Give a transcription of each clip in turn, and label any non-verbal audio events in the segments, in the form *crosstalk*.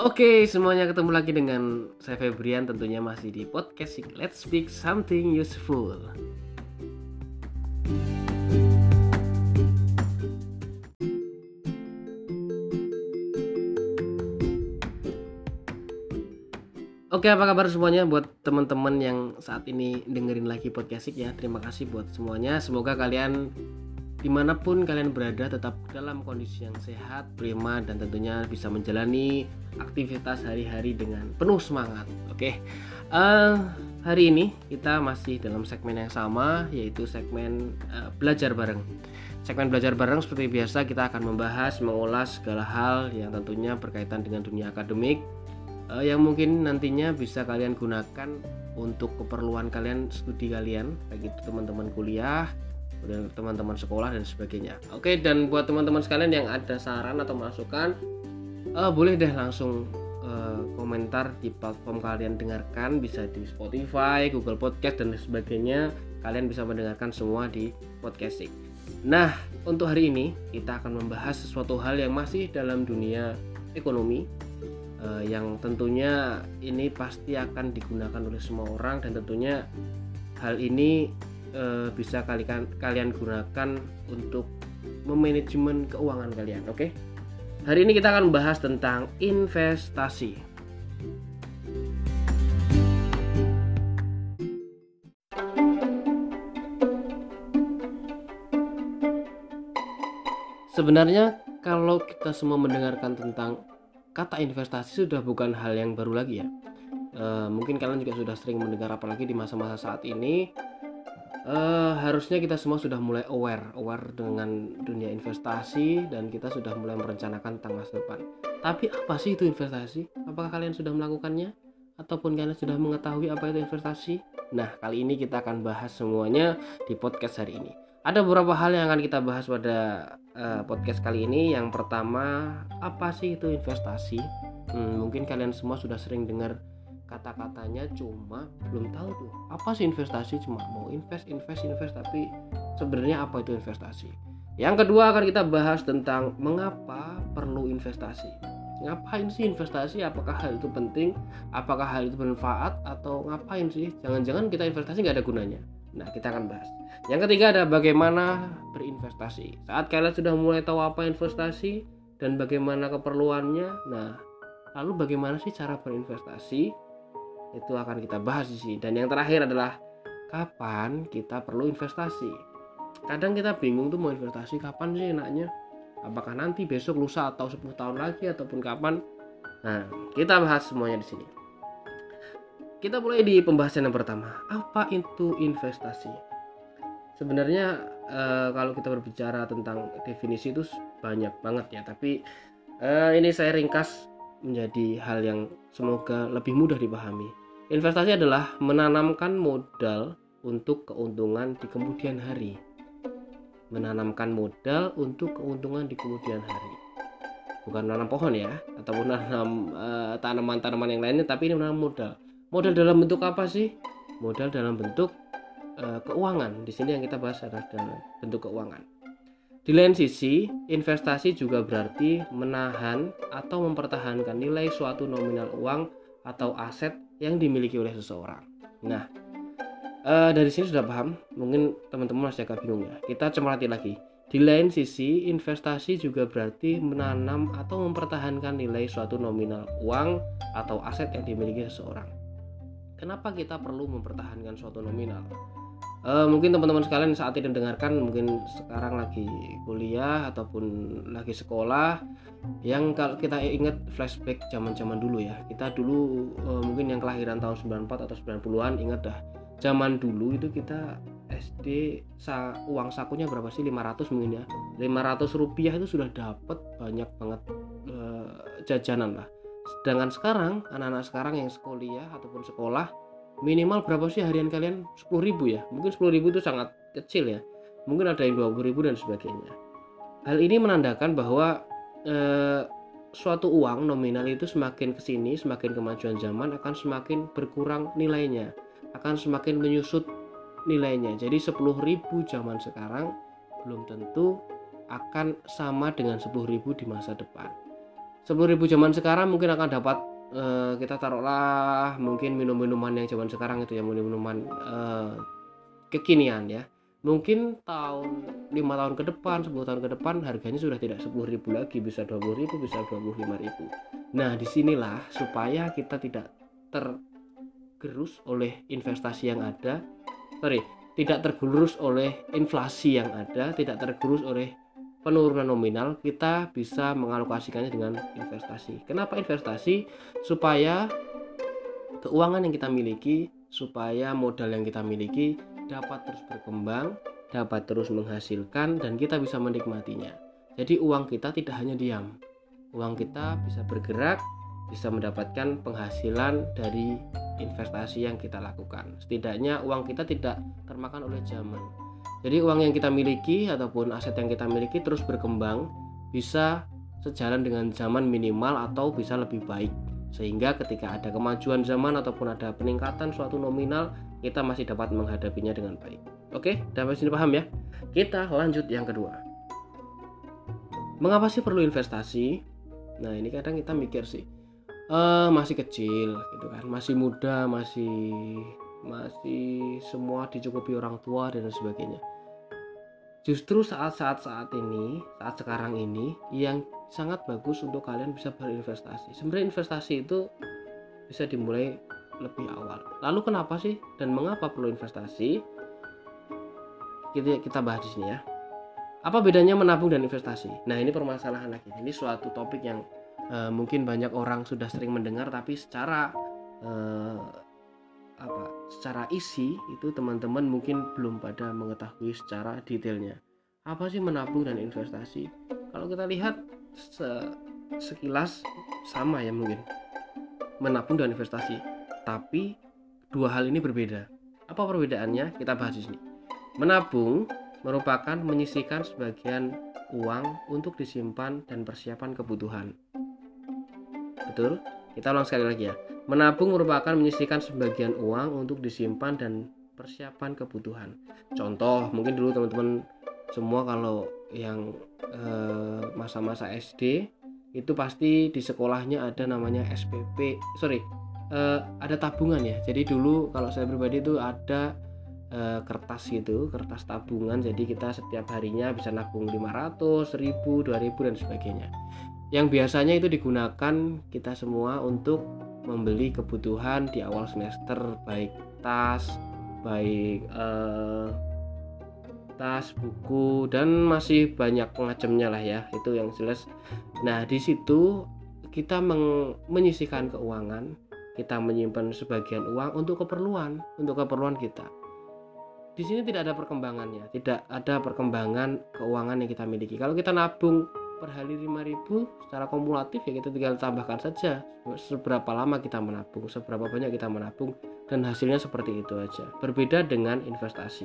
Oke, semuanya ketemu lagi dengan saya Febrian tentunya masih di podcast Let's Speak Something Useful. Oke, apa kabar semuanya buat teman-teman yang saat ini dengerin lagi podcast ya. Terima kasih buat semuanya. Semoga kalian di mana pun kalian berada tetap dalam kondisi yang sehat, prima dan tentunya bisa menjalani aktivitas hari-hari dengan penuh semangat. Oke, uh, hari ini kita masih dalam segmen yang sama yaitu segmen uh, belajar bareng. Segmen belajar bareng seperti biasa kita akan membahas, mengulas segala hal yang tentunya berkaitan dengan dunia akademik uh, yang mungkin nantinya bisa kalian gunakan untuk keperluan kalian studi kalian, baik itu teman-teman kuliah dan teman-teman sekolah dan sebagainya. Oke, dan buat teman-teman sekalian yang ada saran atau masukan, uh, boleh deh langsung uh, komentar di platform kalian dengarkan, bisa di Spotify, Google Podcast dan sebagainya. Kalian bisa mendengarkan semua di podcasting. Nah, untuk hari ini kita akan membahas sesuatu hal yang masih dalam dunia ekonomi uh, yang tentunya ini pasti akan digunakan oleh semua orang dan tentunya hal ini e, bisa kalian kalian gunakan untuk memanajemen keuangan kalian oke? Okay? hari ini kita akan membahas tentang investasi. Sebenarnya kalau kita semua mendengarkan tentang kata investasi sudah bukan hal yang baru lagi ya. E, mungkin kalian juga sudah sering mendengar apalagi di masa-masa saat ini uh, harusnya kita semua sudah mulai aware aware dengan dunia investasi dan kita sudah mulai merencanakan tentang masa depan. Tapi apa sih itu investasi? Apakah kalian sudah melakukannya? Ataupun kalian sudah mengetahui apa itu investasi? Nah kali ini kita akan bahas semuanya di podcast hari ini. Ada beberapa hal yang akan kita bahas pada uh, podcast kali ini. Yang pertama apa sih itu investasi? Hmm, mungkin kalian semua sudah sering dengar kata-katanya cuma belum tahu tuh apa sih investasi? Cuma mau invest invest invest tapi sebenarnya apa itu investasi? Yang kedua akan kita bahas tentang mengapa perlu investasi. Ngapain sih investasi? Apakah hal itu penting? Apakah hal itu bermanfaat? Atau ngapain sih? Jangan-jangan kita investasi nggak ada gunanya. Nah kita akan bahas. Yang ketiga ada bagaimana berinvestasi. Saat kalian sudah mulai tahu apa investasi dan bagaimana keperluannya nah lalu bagaimana sih cara berinvestasi itu akan kita bahas di sini. Dan yang terakhir adalah kapan kita perlu investasi? Kadang kita bingung tuh mau investasi kapan sih enaknya. Apakah nanti besok lusa atau 10 tahun lagi ataupun kapan? Nah kita bahas semuanya di sini. Kita mulai di pembahasan yang pertama. Apa itu investasi? Sebenarnya e, kalau kita berbicara tentang definisi itu banyak banget ya. Tapi e, ini saya ringkas menjadi hal yang semoga lebih mudah dipahami Investasi adalah menanamkan modal untuk keuntungan di kemudian hari. Menanamkan modal untuk keuntungan di kemudian hari. Bukan menanam pohon ya, ataupun menanam uh, tanaman-tanaman yang lainnya, tapi ini menanam modal. Modal dalam bentuk apa sih? Modal dalam bentuk uh, keuangan. Di sini yang kita bahas adalah dalam bentuk keuangan. Di lain sisi, investasi juga berarti menahan atau mempertahankan nilai suatu nominal uang atau aset yang dimiliki oleh seseorang. Nah, uh, dari sini sudah paham, mungkin teman-teman masih agak bingung ya. Kita cermati lagi. Di lain sisi, investasi juga berarti menanam atau mempertahankan nilai suatu nominal uang atau aset yang dimiliki seseorang. Kenapa kita perlu mempertahankan suatu nominal? Uh, mungkin teman-teman sekalian saat ini mendengarkan mungkin sekarang lagi kuliah ataupun lagi sekolah yang kalau kita ingat flashback zaman-zaman dulu ya. Kita dulu uh, mungkin yang kelahiran tahun 94 atau 90-an ingat dah. Zaman dulu itu kita SD sa uang sakunya berapa sih? 500 mungkin ya. 500 rupiah itu sudah dapat banyak banget uh, jajanan lah. Sedangkan sekarang anak-anak sekarang yang sekolah ataupun sekolah minimal berapa sih harian kalian? 10 ribu ya? Mungkin 10 ribu itu sangat kecil ya. Mungkin ada yang 20 ribu dan sebagainya. Hal ini menandakan bahwa eh, suatu uang nominal itu semakin ke sini semakin kemajuan zaman akan semakin berkurang nilainya. Akan semakin menyusut nilainya. Jadi 10 ribu zaman sekarang belum tentu akan sama dengan 10 ribu di masa depan. 10.000 zaman sekarang mungkin akan dapat uh, kita taruhlah mungkin minum-minuman yang zaman sekarang itu ya minum-minuman uh, kekinian ya. Mungkin tahun lima tahun ke depan 10 tahun ke depan harganya sudah tidak 10.000 lagi bisa 20.000 bisa 25.000 nah di sinilah supaya kita tidak tergerus oleh investasi yang ada. Sorry tidak tergerus oleh inflasi yang ada tidak tergerus oleh penurunan nominal kita bisa mengalokasikannya dengan investasi kenapa investasi supaya keuangan yang kita miliki supaya modal yang kita miliki dapat terus berkembang, dapat terus menghasilkan, dan kita bisa menikmatinya. Jadi, uang kita tidak hanya diam, uang kita bisa bergerak, bisa mendapatkan penghasilan dari investasi yang kita lakukan. Setidaknya, uang kita tidak termakan oleh zaman. Jadi, uang yang kita miliki ataupun aset yang kita miliki terus berkembang, bisa sejalan dengan zaman minimal atau bisa lebih baik. Sehingga ketika ada kemajuan zaman ataupun ada peningkatan suatu nominal kita masih dapat menghadapinya dengan baik. Oke sampai sini paham ya? Kita lanjut yang kedua. Mengapa sih perlu investasi? Nah ini kadang kita mikir sih uh, masih kecil gitu kan. Masih muda masih masih semua dicukupi orang tua dan sebagainya. Justru saat-saat saat ini saat sekarang ini yang sangat bagus untuk kalian bisa berinvestasi. Sebenarnya investasi itu bisa dimulai lebih awal. Lalu kenapa sih dan mengapa perlu investasi? Kita kita bahas di sini ya. Apa bedanya menabung dan investasi? Nah ini permasalahan lagi. Ini suatu topik yang uh, mungkin banyak orang sudah sering mendengar tapi secara uh, apa secara isi itu teman-teman mungkin belum pada mengetahui secara detailnya. Apa sih menabung dan investasi? Kalau kita lihat se sekilas sama ya mungkin. Menabung dan investasi. Tapi dua hal ini berbeda. Apa perbedaannya? Kita bahas di sini. Menabung merupakan menyisihkan sebagian uang untuk disimpan dan persiapan kebutuhan. Betul? Kita ulang sekali lagi ya Menabung merupakan menyisihkan sebagian uang untuk disimpan dan persiapan kebutuhan. Contoh, mungkin dulu teman-teman semua kalau yang eh, masa-masa eh, SD itu pasti di sekolahnya ada namanya SPP, sorry, eh, ada tabungan ya. Jadi dulu kalau saya pribadi itu ada eh, kertas gitu, kertas tabungan. Jadi kita setiap harinya bisa nabung 500, 1000, 2000 dan sebagainya. Yang biasanya itu digunakan kita semua untuk membeli kebutuhan di awal semester baik tas baik eh, tas buku dan masih banyak pengacemnya lah ya itu yang jelas. Nah di situ kita menyisihkan keuangan kita menyimpan sebagian uang untuk keperluan untuk keperluan kita. Di sini tidak ada perkembangannya tidak ada perkembangan keuangan yang kita miliki. Kalau kita nabung per hari 5000 secara kumulatif ya kita tinggal tambahkan saja. Seberapa lama kita menabung seberapa banyak kita menabung dan hasilnya seperti itu aja. Berbeda dengan investasi.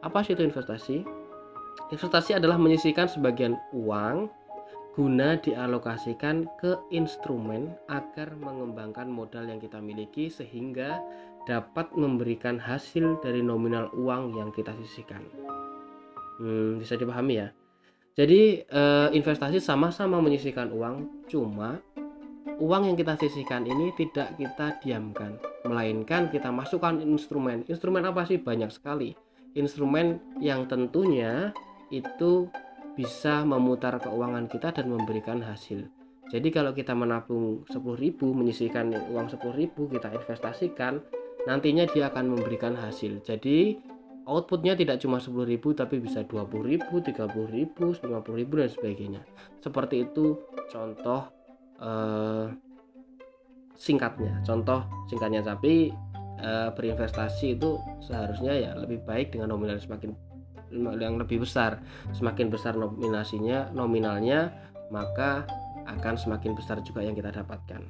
Apa sih itu investasi? Investasi adalah menyisihkan sebagian uang guna dialokasikan ke instrumen agar mengembangkan modal yang kita miliki sehingga dapat memberikan hasil dari nominal uang yang kita sisihkan. Hmm, bisa dipahami ya jadi eh, investasi sama-sama menyisihkan uang, cuma uang yang kita sisihkan ini tidak kita diamkan, melainkan kita masukkan instrumen. Instrumen apa sih? Banyak sekali. Instrumen yang tentunya itu bisa memutar keuangan kita dan memberikan hasil. Jadi kalau kita menabung 10.000, menyisihkan uang 10.000 kita investasikan, nantinya dia akan memberikan hasil. Jadi outputnya tidak cuma 10.000 tapi bisa 20.000, 30.000, 50.000 dan sebagainya. Seperti itu contoh eh, singkatnya. Contoh singkatnya tapi eh, berinvestasi itu seharusnya ya lebih baik dengan nominal semakin yang lebih besar. Semakin besar nominasinya, nominalnya, maka akan semakin besar juga yang kita dapatkan.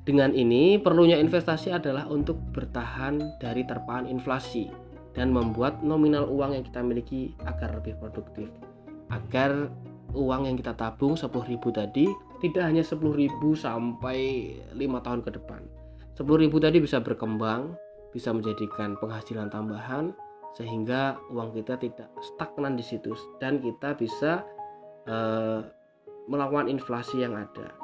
Dengan ini, perlunya investasi adalah untuk bertahan dari terpaan inflasi dan membuat nominal uang yang kita miliki agar lebih produktif. Agar uang yang kita tabung 10.000 tadi tidak hanya 10.000 sampai 5 tahun ke depan. 10.000 tadi bisa berkembang bisa menjadikan penghasilan tambahan sehingga uang kita tidak stagnan di situ dan kita bisa uh, melawan inflasi yang ada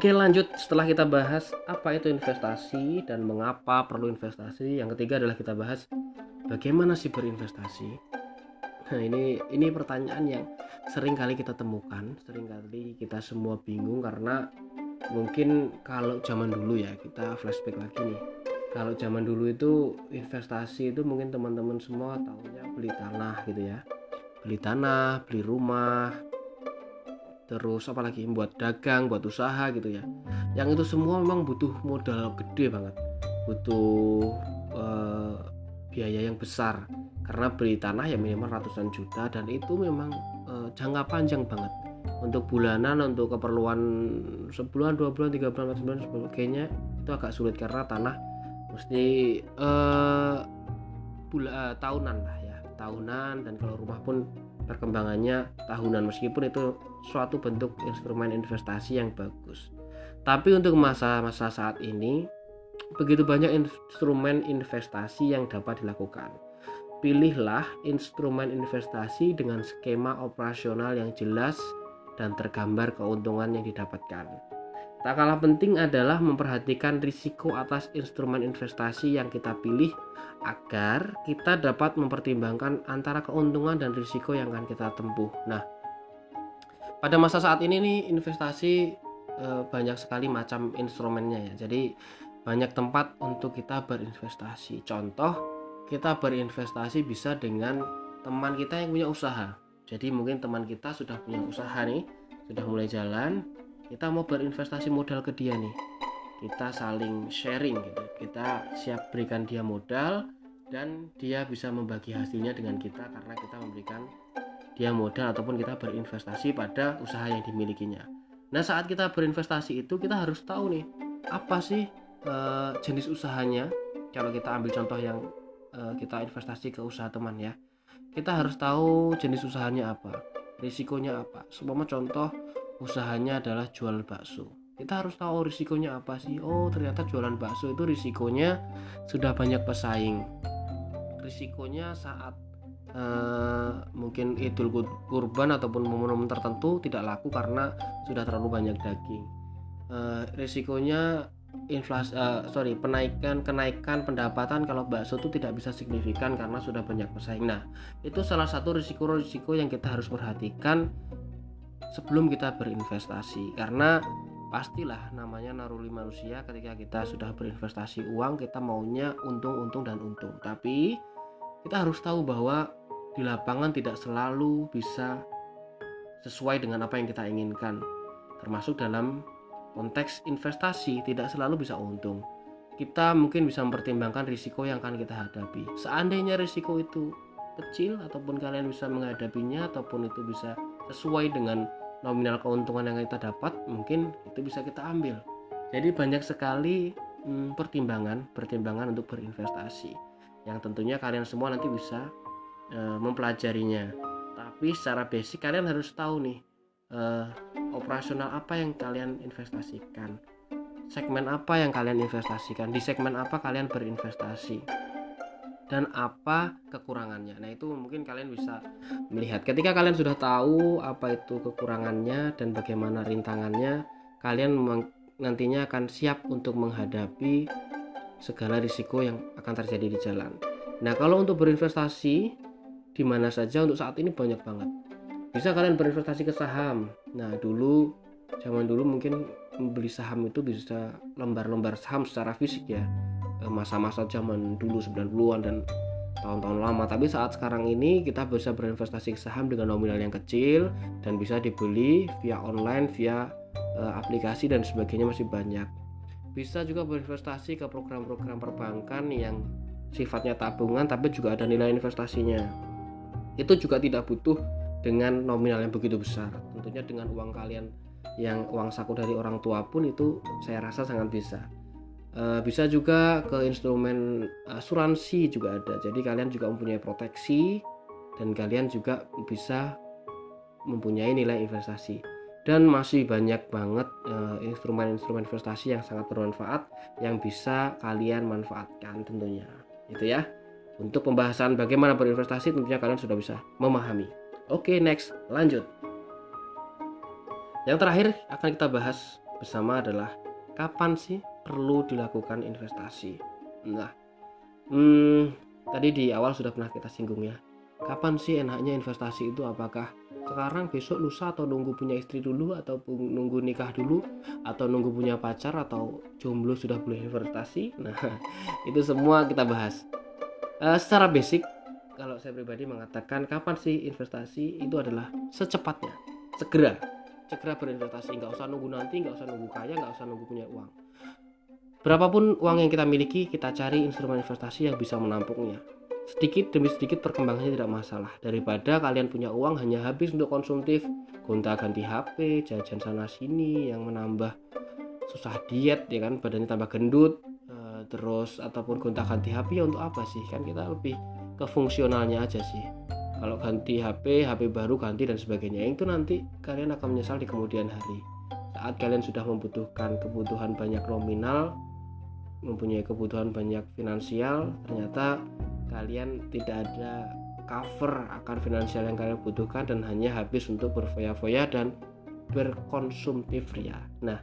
Oke lanjut. Setelah kita bahas apa itu investasi dan mengapa perlu investasi yang ketiga adalah kita bahas bagaimana sih berinvestasi. Nah ini ini pertanyaan yang sering kali kita temukan sering kali kita semua bingung karena mungkin kalau zaman dulu ya kita flashback lagi nih. Kalau zaman dulu itu investasi itu mungkin teman-teman semua tahunya beli tanah gitu ya. Beli tanah beli rumah terus apalagi buat dagang buat usaha gitu ya. Yang itu semua memang butuh modal gede banget. Butuh uh, biaya yang besar. Karena beli tanah ya minimal ratusan juta dan itu memang uh, jangka panjang banget. Untuk bulanan untuk keperluan sebulan dua bulan tiga bulan empat bulan sebagainya itu agak sulit karena tanah mesti uh, bula, uh, tahunan lah ya. Tahunan dan kalau rumah pun perkembangannya tahunan. Meskipun itu suatu bentuk instrumen investasi yang bagus. Tapi untuk masa-masa saat ini begitu banyak instrumen investasi yang dapat dilakukan. Pilihlah instrumen investasi dengan skema operasional yang jelas dan tergambar keuntungan yang didapatkan. Tak kalah penting adalah memperhatikan risiko atas instrumen investasi yang kita pilih agar kita dapat mempertimbangkan antara keuntungan dan risiko yang akan kita tempuh. Nah, pada masa saat ini nih investasi e, banyak sekali macam instrumennya ya. Jadi banyak tempat untuk kita berinvestasi. Contoh, kita berinvestasi bisa dengan teman kita yang punya usaha. Jadi mungkin teman kita sudah punya usaha nih, sudah mulai jalan, kita mau berinvestasi modal ke dia nih kita saling sharing gitu kita siap berikan dia modal dan dia bisa membagi hasilnya dengan kita karena kita memberikan dia modal ataupun kita berinvestasi pada usaha yang dimilikinya. Nah saat kita berinvestasi itu kita harus tahu nih apa sih e, jenis usahanya? Kalau kita ambil contoh yang e, kita investasi ke usaha teman ya kita harus tahu jenis usahanya apa risikonya apa. Semua contoh usahanya adalah jual bakso. Kita harus tahu risikonya apa sih? Oh ternyata jualan bakso itu risikonya sudah banyak pesaing. Risikonya saat uh, mungkin idul kurban ataupun momen-momen tertentu tidak laku karena sudah terlalu banyak daging. Uh, risikonya inflasi uh, sorry penaikan kenaikan pendapatan kalau bakso itu tidak bisa signifikan karena sudah banyak pesaing. Nah itu salah satu risiko-risiko yang kita harus perhatikan sebelum kita berinvestasi. Karena pastilah namanya naruli manusia ketika kita sudah berinvestasi uang kita maunya untung-untung dan untung. Tapi kita harus tahu bahwa di lapangan tidak selalu bisa sesuai dengan apa yang kita inginkan termasuk dalam konteks investasi tidak selalu bisa untung. Kita mungkin bisa mempertimbangkan risiko yang akan kita hadapi. Seandainya risiko itu kecil ataupun kalian bisa menghadapinya ataupun itu bisa sesuai dengan nominal keuntungan yang kita dapat mungkin itu bisa kita ambil. Jadi banyak sekali hmm, pertimbangan pertimbangan untuk berinvestasi. Yang tentunya kalian semua nanti bisa e, mempelajarinya tapi secara basic kalian harus tahu nih e, operasional apa yang kalian investasikan segmen apa yang kalian investasikan di segmen apa kalian berinvestasi dan apa kekurangannya. Nah, itu mungkin kalian bisa melihat. Ketika kalian sudah tahu apa itu kekurangannya dan bagaimana rintangannya, kalian nantinya akan siap untuk menghadapi segala risiko yang akan terjadi di jalan. Nah, kalau untuk berinvestasi di mana saja untuk saat ini banyak banget. Bisa kalian berinvestasi ke saham. Nah, dulu zaman dulu mungkin membeli saham itu bisa lembar-lembar saham secara fisik ya Eh, masa-masa zaman dulu 90-an dan tahun-tahun lama tapi saat sekarang ini kita bisa berinvestasi saham dengan nominal yang kecil dan bisa dibeli via online via uh, aplikasi dan sebagainya masih banyak bisa juga berinvestasi ke program-program perbankan yang sifatnya tabungan tapi juga ada nilai investasinya itu juga tidak butuh dengan nominal yang begitu besar tentunya dengan uang kalian yang uang saku dari orang tua pun itu saya rasa sangat bisa Uh, bisa juga ke instrumen asuransi juga ada. Jadi kalian juga mempunyai proteksi dan kalian juga bisa mempunyai nilai investasi. Dan masih banyak banget eh, instrumen-instrumen investasi yang sangat bermanfaat yang bisa kalian manfaatkan tentunya. Itu ya. Untuk pembahasan bagaimana berinvestasi tentunya kalian sudah bisa memahami. Oke, next, lanjut. Yang terakhir akan kita bahas bersama adalah kapan sih perlu dilakukan investasi. Nah, hmm, tadi di awal sudah pernah kita singgung ya. Kapan sih enaknya investasi itu? Apakah sekarang, besok, lusa atau nunggu punya istri dulu atau nunggu nikah dulu atau nunggu punya pacar atau jomblo sudah boleh investasi? Nah, *laughs* itu semua kita bahas. Uh, secara basic, kalau saya pribadi mengatakan kapan sih investasi itu adalah secepatnya, segera, segera berinvestasi. Nggak usah nunggu nanti, nggak usah nunggu kaya, nggak usah nunggu punya uang Berapapun uang yang kita miliki, kita cari instrumen investasi yang bisa menampungnya. Sedikit demi sedikit perkembangannya tidak masalah. Daripada kalian punya uang hanya habis untuk konsumtif, gonta ganti HP, jajan sana sini yang menambah susah diet ya kan, badannya tambah gendut, terus ataupun gonta ganti HP ya untuk apa sih? Kan kita lebih ke fungsionalnya aja sih. Kalau ganti HP, HP baru ganti dan sebagainya, itu nanti kalian akan menyesal di kemudian hari. Saat kalian sudah membutuhkan kebutuhan banyak nominal, mempunyai kebutuhan banyak finansial ternyata kalian tidak ada cover akan finansial yang kalian butuhkan dan hanya habis untuk berfoya-foya dan berkonsumtif ria. Nah,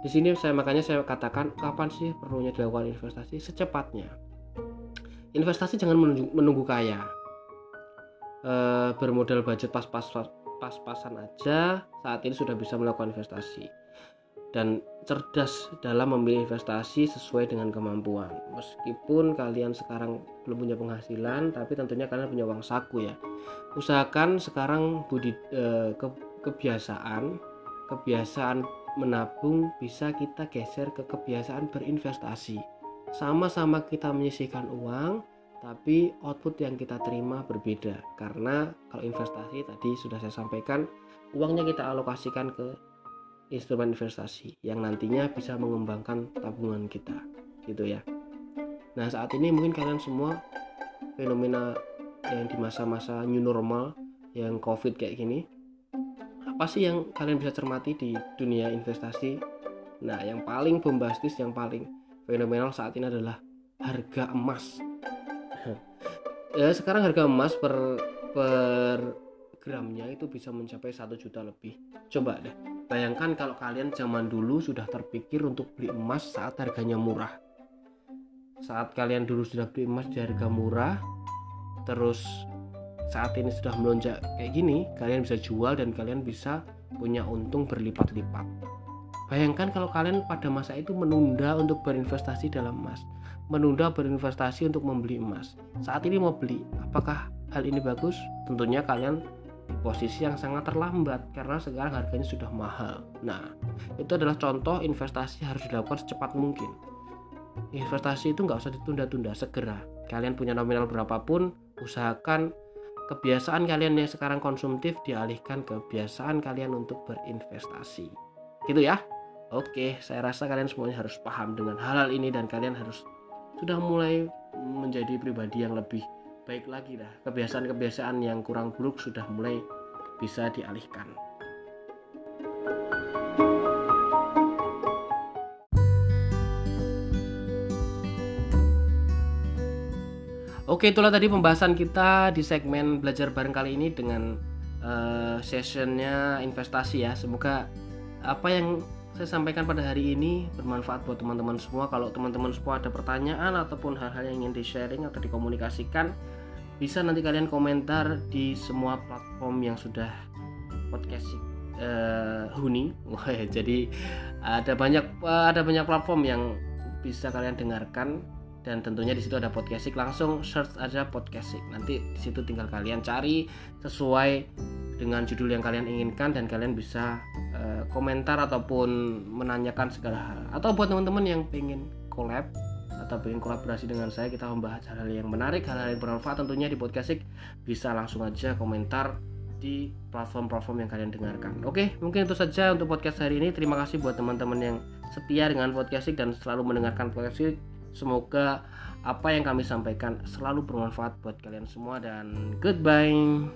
di sini saya makanya saya katakan kapan sih perlunya dilakukan investasi secepatnya. Investasi jangan menunggu, menunggu kaya. E, bermodal budget pas-pas pas-pasan aja saat ini sudah bisa melakukan investasi dan cerdas dalam memilih investasi sesuai dengan kemampuan. Meskipun kalian sekarang belum punya penghasilan, tapi tentunya kalian punya uang saku ya. Usahakan sekarang budi eh, ke, kebiasaan kebiasaan menabung bisa kita geser ke kebiasaan berinvestasi. Sama-sama kita menyisihkan uang, tapi output yang kita terima berbeda. Karena kalau investasi tadi sudah saya sampaikan, uangnya kita alokasikan ke instrumen investasi yang nantinya bisa mengembangkan tabungan kita gitu ya nah saat ini mungkin kalian semua fenomena yang di masa-masa new normal yang covid kayak gini apa sih yang kalian bisa cermati di dunia investasi? Nah yang paling bombastis yang paling fenomenal saat ini adalah harga emas. *laughs* Ya sekarang harga emas per per gramnya itu bisa mencapai satu juta lebih. Coba deh bayangkan kalau kalian zaman dulu sudah terpikir untuk beli emas saat harganya murah. Saat kalian dulu sudah beli emas di harga murah terus saat ini sudah melonjak kayak gini kalian bisa jual dan kalian bisa punya untung berlipat-lipat bayangkan kalau kalian pada masa itu menunda untuk berinvestasi dalam emas menunda berinvestasi untuk membeli emas saat ini mau beli apakah hal ini bagus tentunya kalian posisi yang sangat terlambat karena sekarang harganya sudah mahal. Nah, itu adalah contoh investasi harus dilakukan secepat mungkin. Investasi itu nggak usah ditunda-tunda, segera. Kalian punya nominal berapapun, usahakan kebiasaan kalian yang sekarang konsumtif dialihkan ke kebiasaan kalian untuk berinvestasi. Gitu ya. Oke, saya rasa kalian semuanya harus paham dengan hal-hal ini dan kalian harus sudah mulai menjadi pribadi yang lebih baik lagi dah kebiasaan-kebiasaan yang kurang buruk sudah mulai bisa dialihkan Oke itulah tadi pembahasan kita di segmen belajar bareng kali ini dengan uh, sessionnya investasi ya. Semoga apa yang saya sampaikan pada hari ini bermanfaat buat teman-teman semua. Kalau teman-teman semua ada pertanyaan ataupun hal-hal yang ingin di sharing atau dikomunikasikan bisa nanti kalian komentar di semua platform yang sudah podcast uh, Huni. *laughs* Jadi ada banyak uh, ada banyak platform yang bisa kalian dengarkan dan tentunya di situ ada podcastik. Langsung search aja podcastik. Nanti di situ tinggal kalian cari sesuai dengan judul yang kalian inginkan dan kalian bisa uh, komentar ataupun menanyakan segala hal. Atau buat teman-teman yang pengen collab atau ingin kolaborasi dengan saya kita membahas hal-hal yang menarik hal-hal yang bermanfaat tentunya di podcast bisa langsung aja komentar di platform-platform yang kalian dengarkan. Oke mungkin itu saja untuk podcast hari ini. Terima kasih buat teman-teman yang setia dengan podcast dan selalu mendengarkan podcast semoga apa yang kami sampaikan selalu bermanfaat buat kalian semua dan goodbye